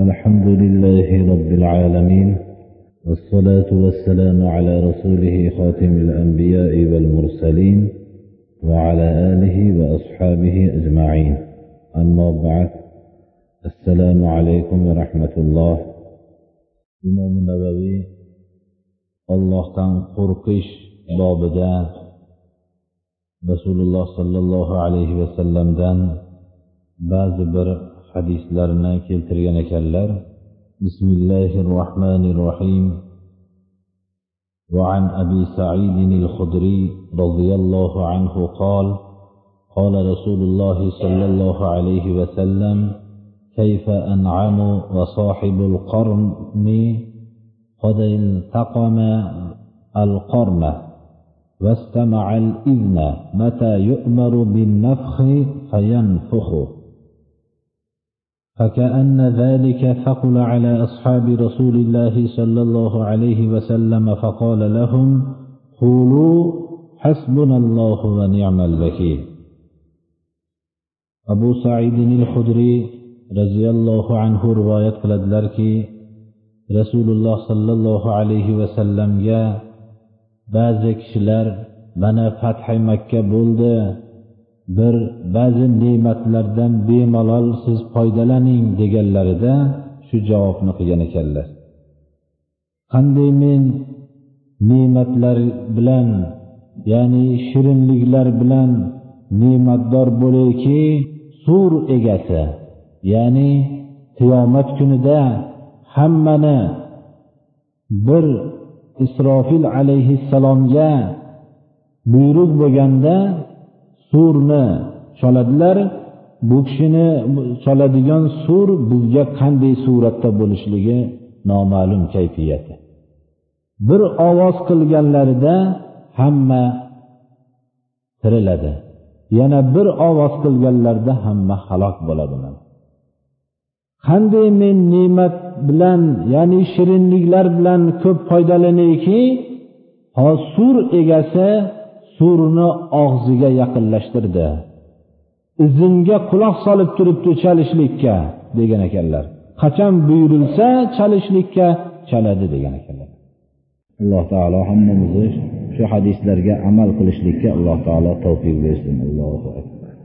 الحمد لله رب العالمين والصلاة والسلام على رسوله خاتم الأنبياء والمرسلين وعلى آله وأصحابه أجمعين. أما بعد السلام عليكم ورحمة الله. إمام النبوي الله كان قرقش بابدا. رسول الله صلى الله عليه وسلم hadislarni keltirgan ekanlar. بسم الله الرحمن الرحيم وعن أبي سعيد الخدري رضي الله عنه قال قال رسول الله صلى الله عليه وسلم كيف أنعم وصاحب القرن قد التقم القرن واستمع الإذن متى يؤمر بالنفخ فينفخه فكأن ذلك ثقل على أصحاب رسول الله صلى الله عليه وسلم فقال لهم قولوا حسبنا الله ونعم الوكيل. أبو سعيد الخدري رضي الله عنه رواية قلدلركي رسول الله صلى الله عليه وسلم يا بعض kishilar mana fathi makka bo'ldi bir ba'zi ne'matlardan bemalol siz foydalaning deganlarida shu javobni qilgan ekanlar. Qanday men ne'matlar bilan ya'ni shirinliklar bilan ne'matdor bo'layki sur egasi ya'ni qiyomat kunida hammani bir isrofil alayhissalomga buyruq bo'lganda surni soladilar bu kishini soladigan sur bizga qanday suratda bo'lishligi noma'lum kayfiyati. Bir ovoz qilganlarida hamma tiriladi. Yana bir ovoz qilganlarida hamma halok bo'ladilar. Qanday men ne'mat bilan ya'ni shirinliklar bilan ko'p foydalanayki sur egasi surni og'ziga yaqinlashtirdi. Izinga quloq solib turibdi chalishlikka degan ekanlar. Qachon buyurilsa chalishlikka chaladi degan ekanlar. Alloh taolo hammamizni shu hadislarga amal qilishlikka alloh taolo tavfiq bersin. Allohu akbar.